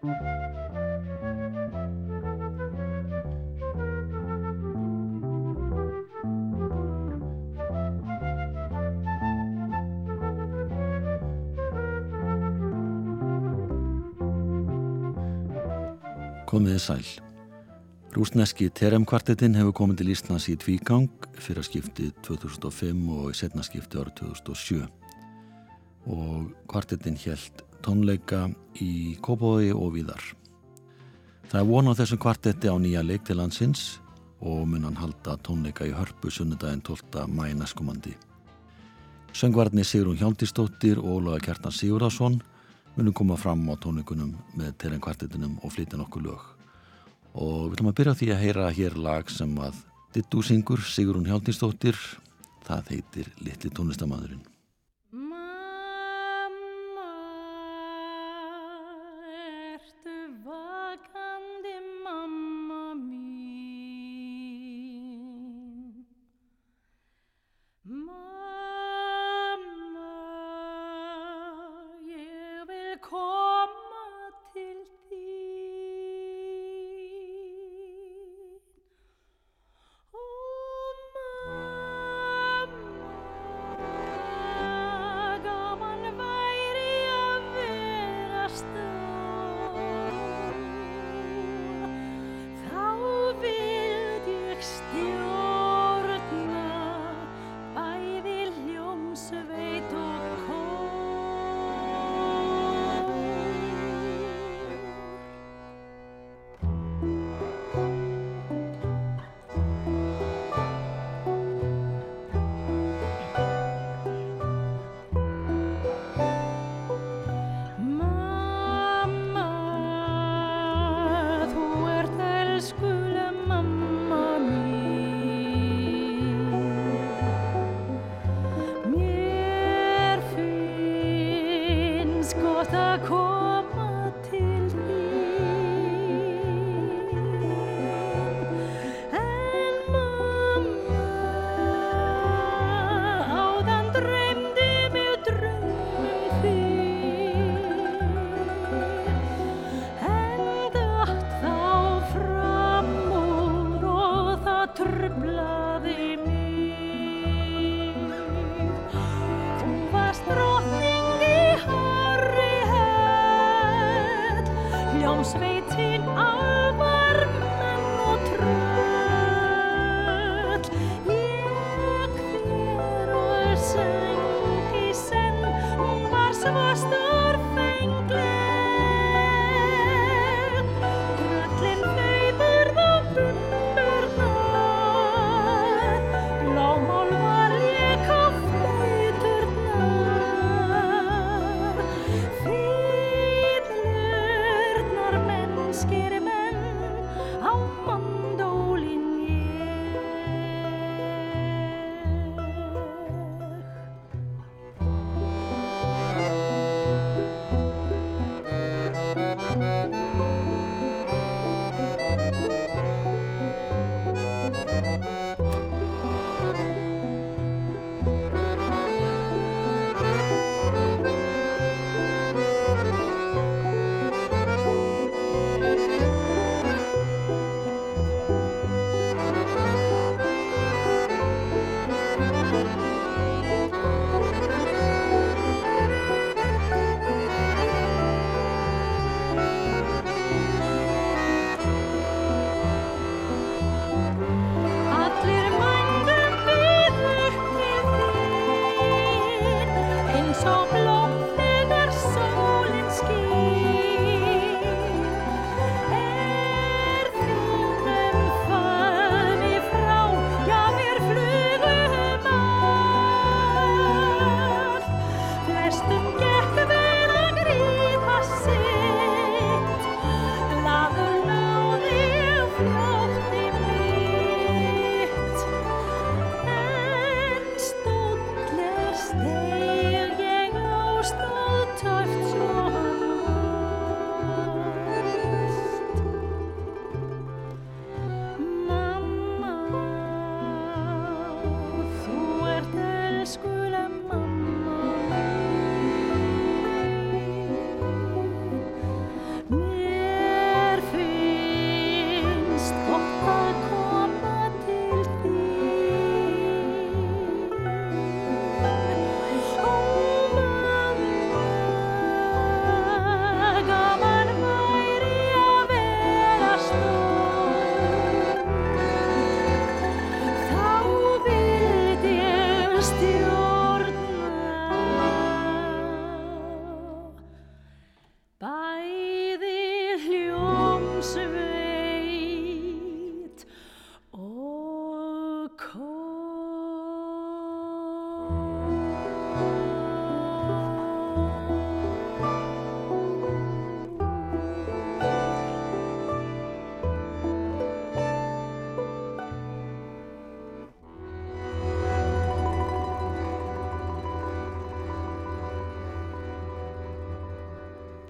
Komiði sæl. Rúsneski Terem kvartetinn hefur komið til Íslands í tvígang fyrir skiptið 2005 og setna skiptið árið 2007 og kvartetinn helt tónleika í Kópói og Víðar. Það er von á þessum kvartetti á nýja leik til landsins og mun hann halda tónleika í hörpu sunnudaginn 12. mæ næstkomandi. Söngvarni Sigrun Hjáldísdóttir og Ólaga Kjartan Sigurðarsson munum koma fram á tónleikunum með Terren kvartetinum og flytja nokkuð lög og við ætlum að byrja því að heyra hér lag sem að Dittu syngur Sigrun Hjáltinsdóttir það heitir Littli tónlistamæðurinn svastar fengleg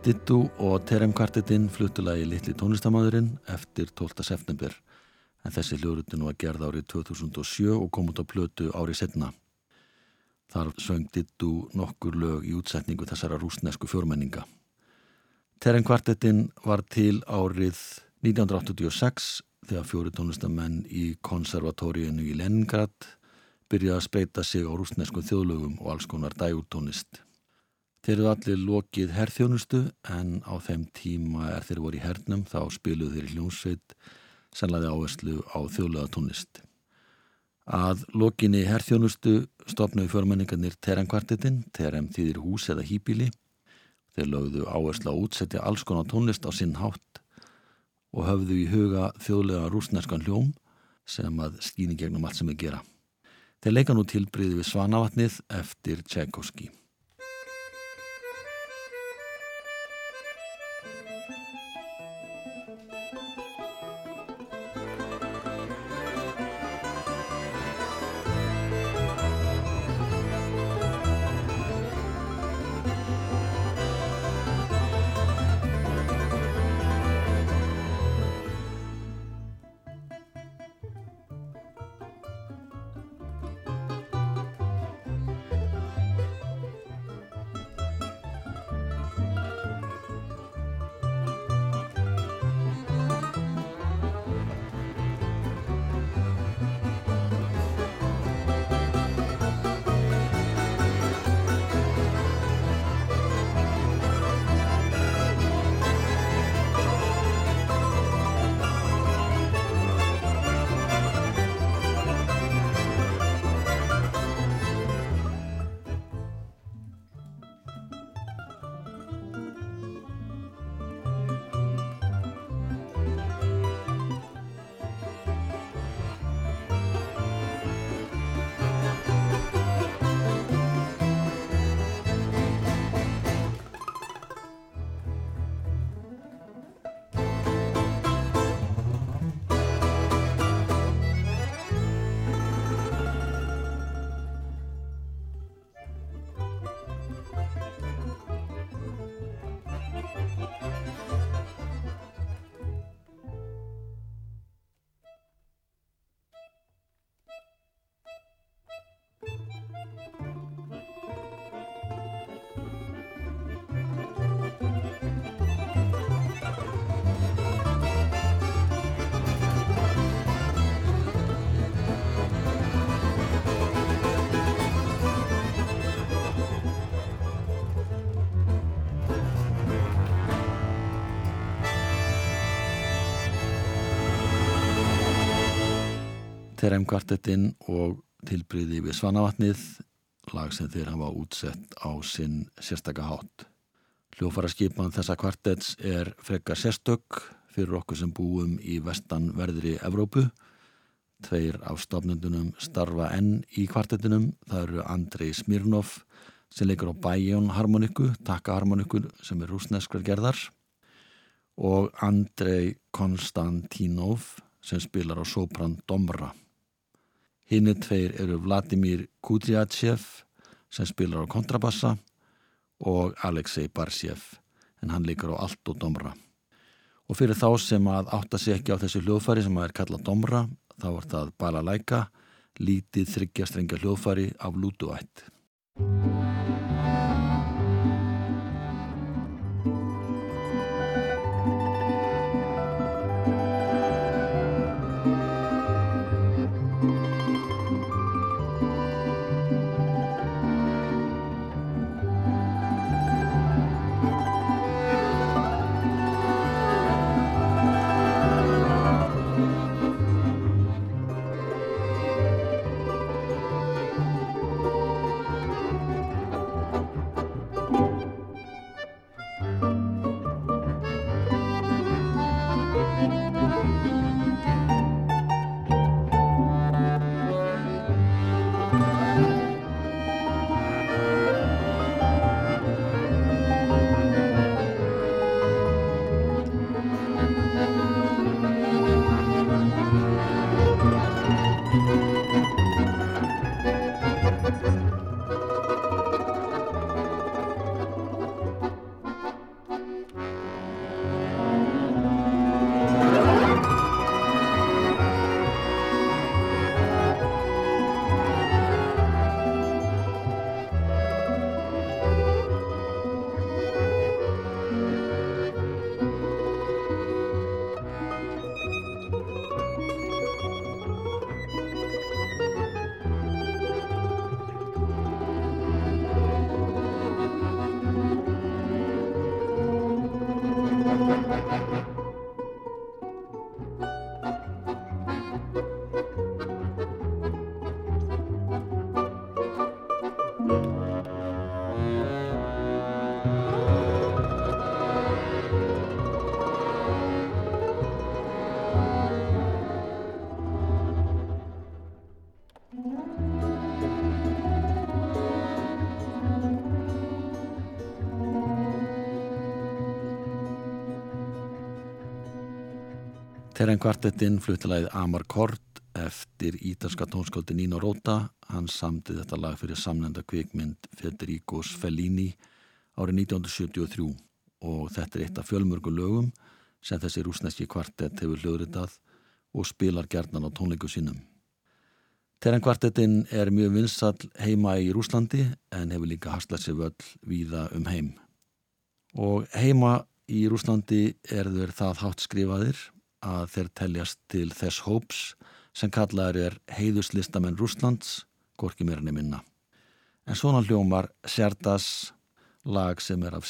Dittu og Terem kvartetinn flutulagi Littli tónlistamæðurinn eftir 12. september en þessi hljórutin var gerð árið 2007 og kom út á plötu árið setna. Þar söng Dittu nokkur lög í útsetningu þessara rúsnesku fjórmenninga. Terem kvartetinn var til árið 1986 þegar fjóri tónlistamenn í konservatóriinu í Leningrad byrjaði að spreita sig á rúsnesku þjóðlögum og alls konar dæguttónist. Þeir eru allir lokið herrþjónustu en á þeim tíma er þeir voru í hernum þá spiluðu þeir í hljónsveit sannlega áherslu á þjóðlega tónlist. Að lokinni herrþjónustu stopnaði förmenningarnir Terem-kvartetinn, Terem þýðir hús eða hýbíli. Þeir lögðu áherslu að útsetja alls konar tónlist á sinn hátt og höfðu í huga þjóðlega rúsneskan hljóm sem að skýni gegnum allt sem við gera. Þeir leika nú tilbríði við Svanavatnið eftir Tchaikovsky. Terem kvartettinn og tilbríði við Svanavatnið, lag sem þeir hafa útsett á sinn sérstaka hátt. Hljófara skipan þessa kvartetts er frekar sérstök fyrir okkur sem búum í vestanverðri Evrópu. Tveir af stofnundunum starfa enn í kvartettinum. Það eru Andrei Smirnov sem leikur á bæjón harmoniku, takka harmoniku sem er rúsneskvar gerðar og Andrei Konstantinov sem spilar á sopran Domra. Hinnir tveir eru Vladimir Kudryatsev sem spilar á kontrabassa og Alexei Barsjev en hann líkar á allt og domra. Og fyrir þá sem að átta sig ekki á þessu hljóðfæri sem að er kallað domra þá er það balalæka, lítið þryggjastrengja hljóðfæri af lútuætt. Terren kvartettinn flutilæðið Amar Kort eftir ítalska tónskóti Nino Rota. Hann samtið þetta lag fyrir samlenda kvikmynd Federico Sfellini árið 1973 og þetta er eitt af fjölmörgu lögum sem þessi rúsneski kvartett hefur hljóðritað og spilar gerðnan á tónleiku sínum. Terren kvartettinn er mjög vinsall heima í Rúslandi en hefur líka haslað sér völl víða um heim. Og heima í Rúslandi er þeir það hátt skrifaðir að þeir teljast til þess hóps sem kallaður er heiðuslistamenn Rúslands, gorki mér henni minna. En svona hljómar Sjardas lag sem er af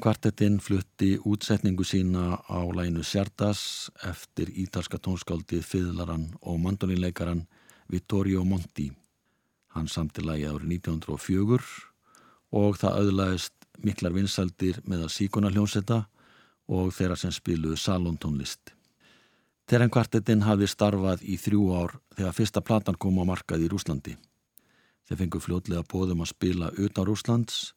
Kvartettin flutti útsetningu sína á læginu Sjardas eftir ítalska tónskáldið fiðlaran og mandolinleikaran Vittorio Monti. Hann samti lægi árið 1904 og það auðlaðist miklar vinsaldir með að síkona hljónsetta og þeirra sem spiluðu salontónlist. Terren kvartettin hafði starfað í þrjú ár þegar fyrsta platan kom á markað í Rúslandi. Þeir fengu fljótlega bóðum að spila utan Rúslands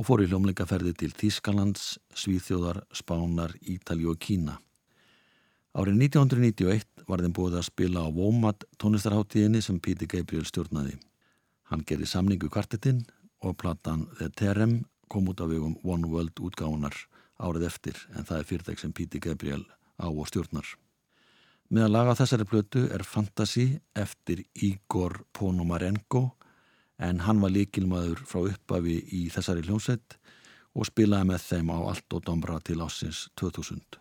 og fór í hljómlingaferði til Þískalands, Svíþjóðar, Spánar, Ítali og Kína. Árið 1991 var þeim búið að spila á Womad tónlistarháttíðinni sem Píti Gabriel stjórnaði. Hann gerði samningu kvartetinn og platan The Terem kom út af vegum One World útgáðunar árið eftir en það er fyrirtæk sem Píti Gabriel á og stjórnar. Með að laga þessari blötu er Fantasy eftir Igor Ponomarenko en hann var líkilmaður frá uppafi í þessari hljómsveit og spilaði með þeim á allt og dombra til ásins 2000.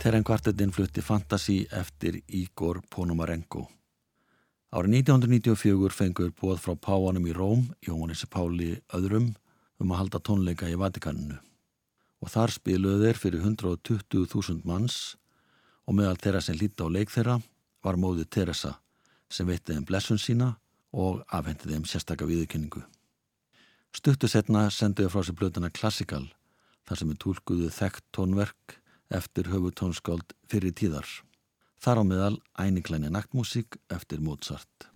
Terren kvartetinn flutti Fantasí eftir Igor Ponomarenko. Árið 1994 fengur bóð frá Páanum í Róm, Jóhannessi Páli öðrum, um að halda tónleika í Vatikaninu. Og þar spiluðu þeir fyrir 120.000 manns og meðal þeirra sem líti á leik þeirra var móðið Teresa sem veitti þeim blessun sína og afhendi þeim sérstakka viðkynningu. Stuttu setna senduðu frá sér blötuna Classical þar sem er tólkuðu þekkt tónverk eftir höfutónskáld fyrir tíðar. Þar á meðal æniklæni naktmúsík eftir Mozart.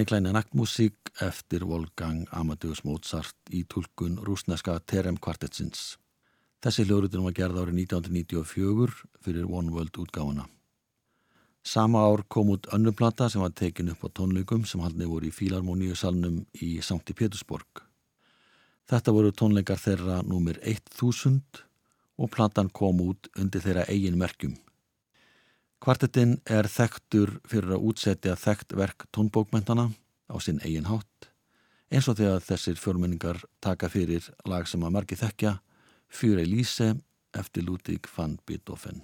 Æni klæni naktmusík eftir Wolfgang Amadeus Mozart í tulkun rúsneska Terem kvartetsins. Þessi hljórutin var gerð árið 1994 fyrir One World útgáfuna. Sama ár kom út önnuplata sem var tekin upp á tónleikum sem haldni voru í Fílarmoníu salnum í Sankti Pétursborg. Þetta voru tónleikar þeirra númir 1000 og platan kom út undir þeirra eigin merkjum. Kvartetinn er þekktur fyrir að útsetja þekkt verk tónbókmentana á sinn eigin hátt eins og þegar þessir fjórmenningar taka fyrir lag sem að margi þekkja Fyre Lise eftir Ludwig van Beethoven.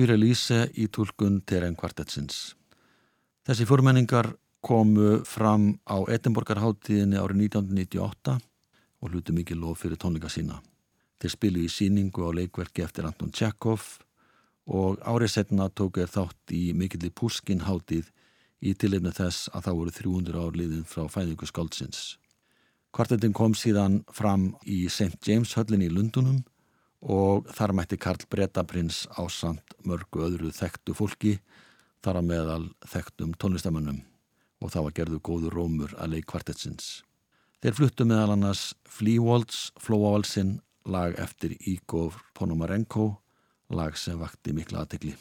Fyrir Elíse í tólkun Tereng kvartetsins. Þessi fórmenningar komu fram á Edinborgarháttíðinni árið 1998 og hlutu mikið lof fyrir tónleika sína. Þeir spilu í síningu á leikverki eftir Anton Tjekov og árið setna tók er þátt í mikilli Puskin háttíð í tilefni þess að það voru 300 árliðin frá fæðingu skáldsins. Kvartetin kom síðan fram í St. James höllin í Lundunum og þar mætti Karl Bretaprins á samt mörgu öðru þekktu fólki þar að meðal þekktum tónlistamönnum og það var gerðu góðu rómur að leik kvartetsins. Þeir fluttu meðal annars Flívolds, Flóavalsinn, lag eftir Ígóf Ponomarenko, lag sem vakti mikla aðtegli.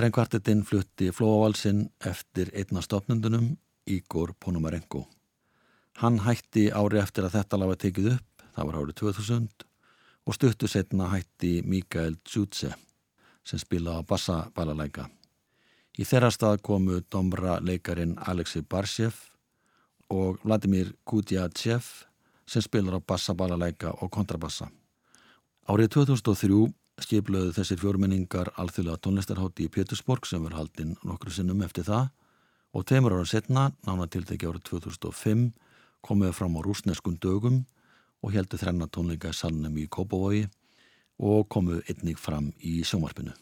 Terren kvartetinn flutti flóavalsinn eftir einna stopnundunum Ígor Ponomarenko. Hann hætti ári eftir að þetta lafa tekið upp, það var árið 2000 og stuttu setna hætti Mikael Tsutse sem spila á bassabalalæka. Í þeirra stað komu domra leikarin Alexei Barshev og Vladimir Kudjatsev sem spilar á bassabalalæka og kontrabassa. Árið 2003 skipluðu þessir fjórmenningar alþjóðlega tónlistarhátti í Pétursborg sem verður haldinn nokkru sinnum eftir það og tveimur ára setna, nána tilteki árið 2005, komuðu fram á rúsneskun dögum og heldur þrenna tónleika í salnum í Kópavogi og komuðu einnig fram í sjómarpinu.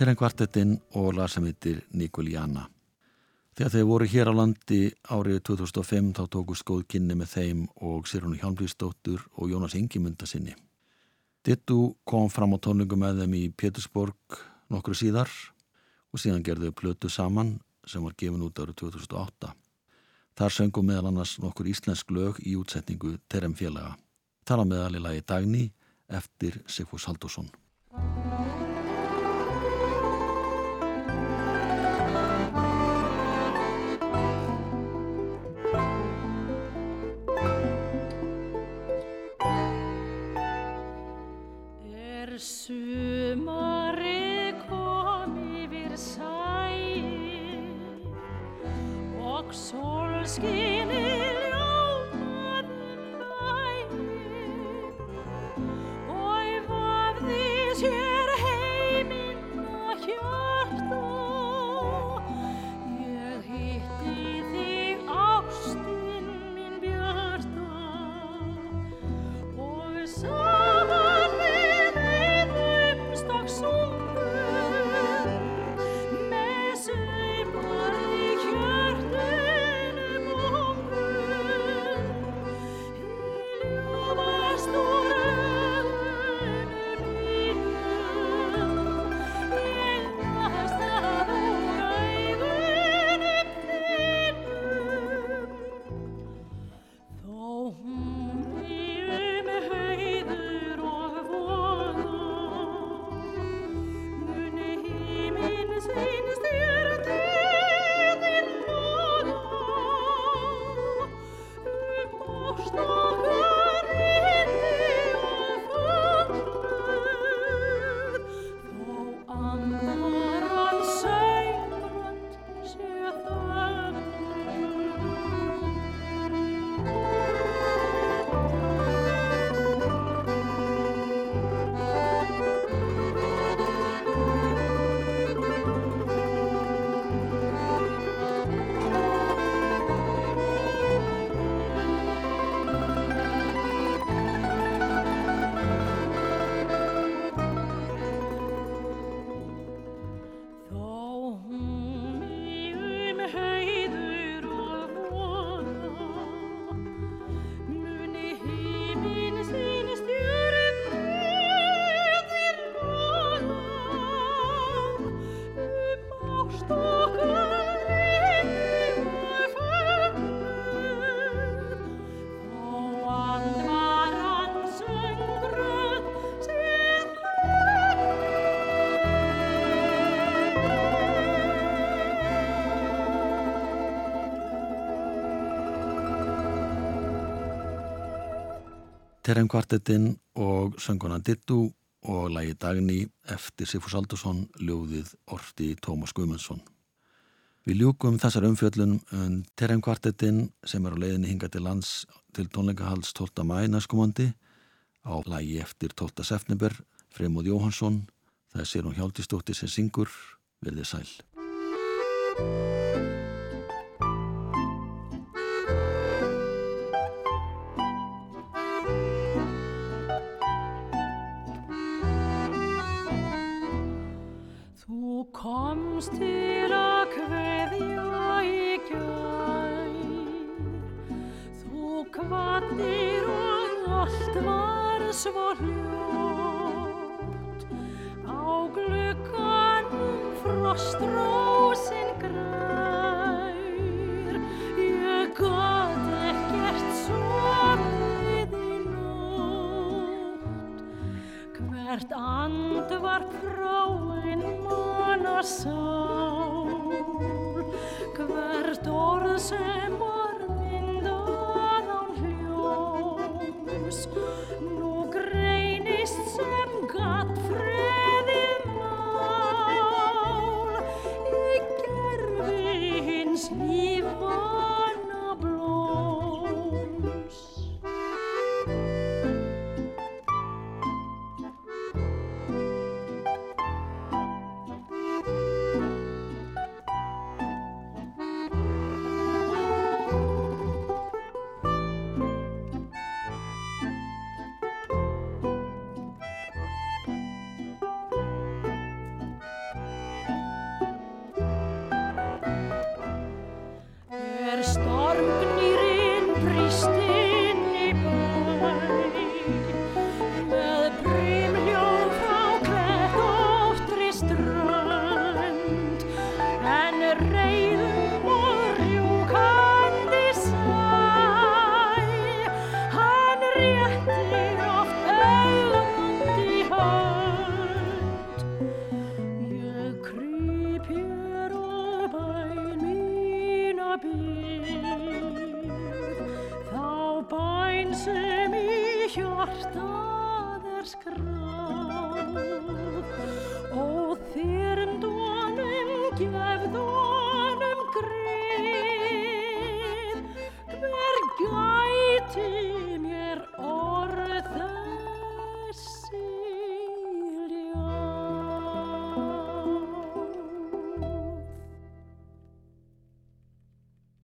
Terren kvartettinn og heitir Nikoljana. Þegar þeir voru hér á landi árið 2005 þá tóku skóð kynni með þeim og Sirrunu Hjálmfríðsdóttur og Jónas Ingimunda sinni. Dittu kom fram á tónlingum með þeim í Pétursborg nokkru síðar og síðan gerðu plötu saman sem var gefin út árið 2008. Þar söngum meðal annars nokkur íslensk lög í útsetningu Terren félaga. Tala meðal í lagi Dagni eftir Sigfús Haldússon. Terem kvartetinn og sönguna Dittu og lægi Dagni eftir Sifus Aldursson ljóðið orti Tómas Guimundsson. Við ljúkum þessar umfjöllun um Terem kvartetinn sem er á leiðinni hinga til lands til tónleikahals 12. mæ næstkomandi á lægi eftir 12. september Freymóð Jóhansson það er sér hún hjálpistótti sem syngur verðið sæl. Hvert and var manna sál. Hvert orð sem var myndað án hljós Nú greinist sem gatt freðið mál. Í gerfi hins lífana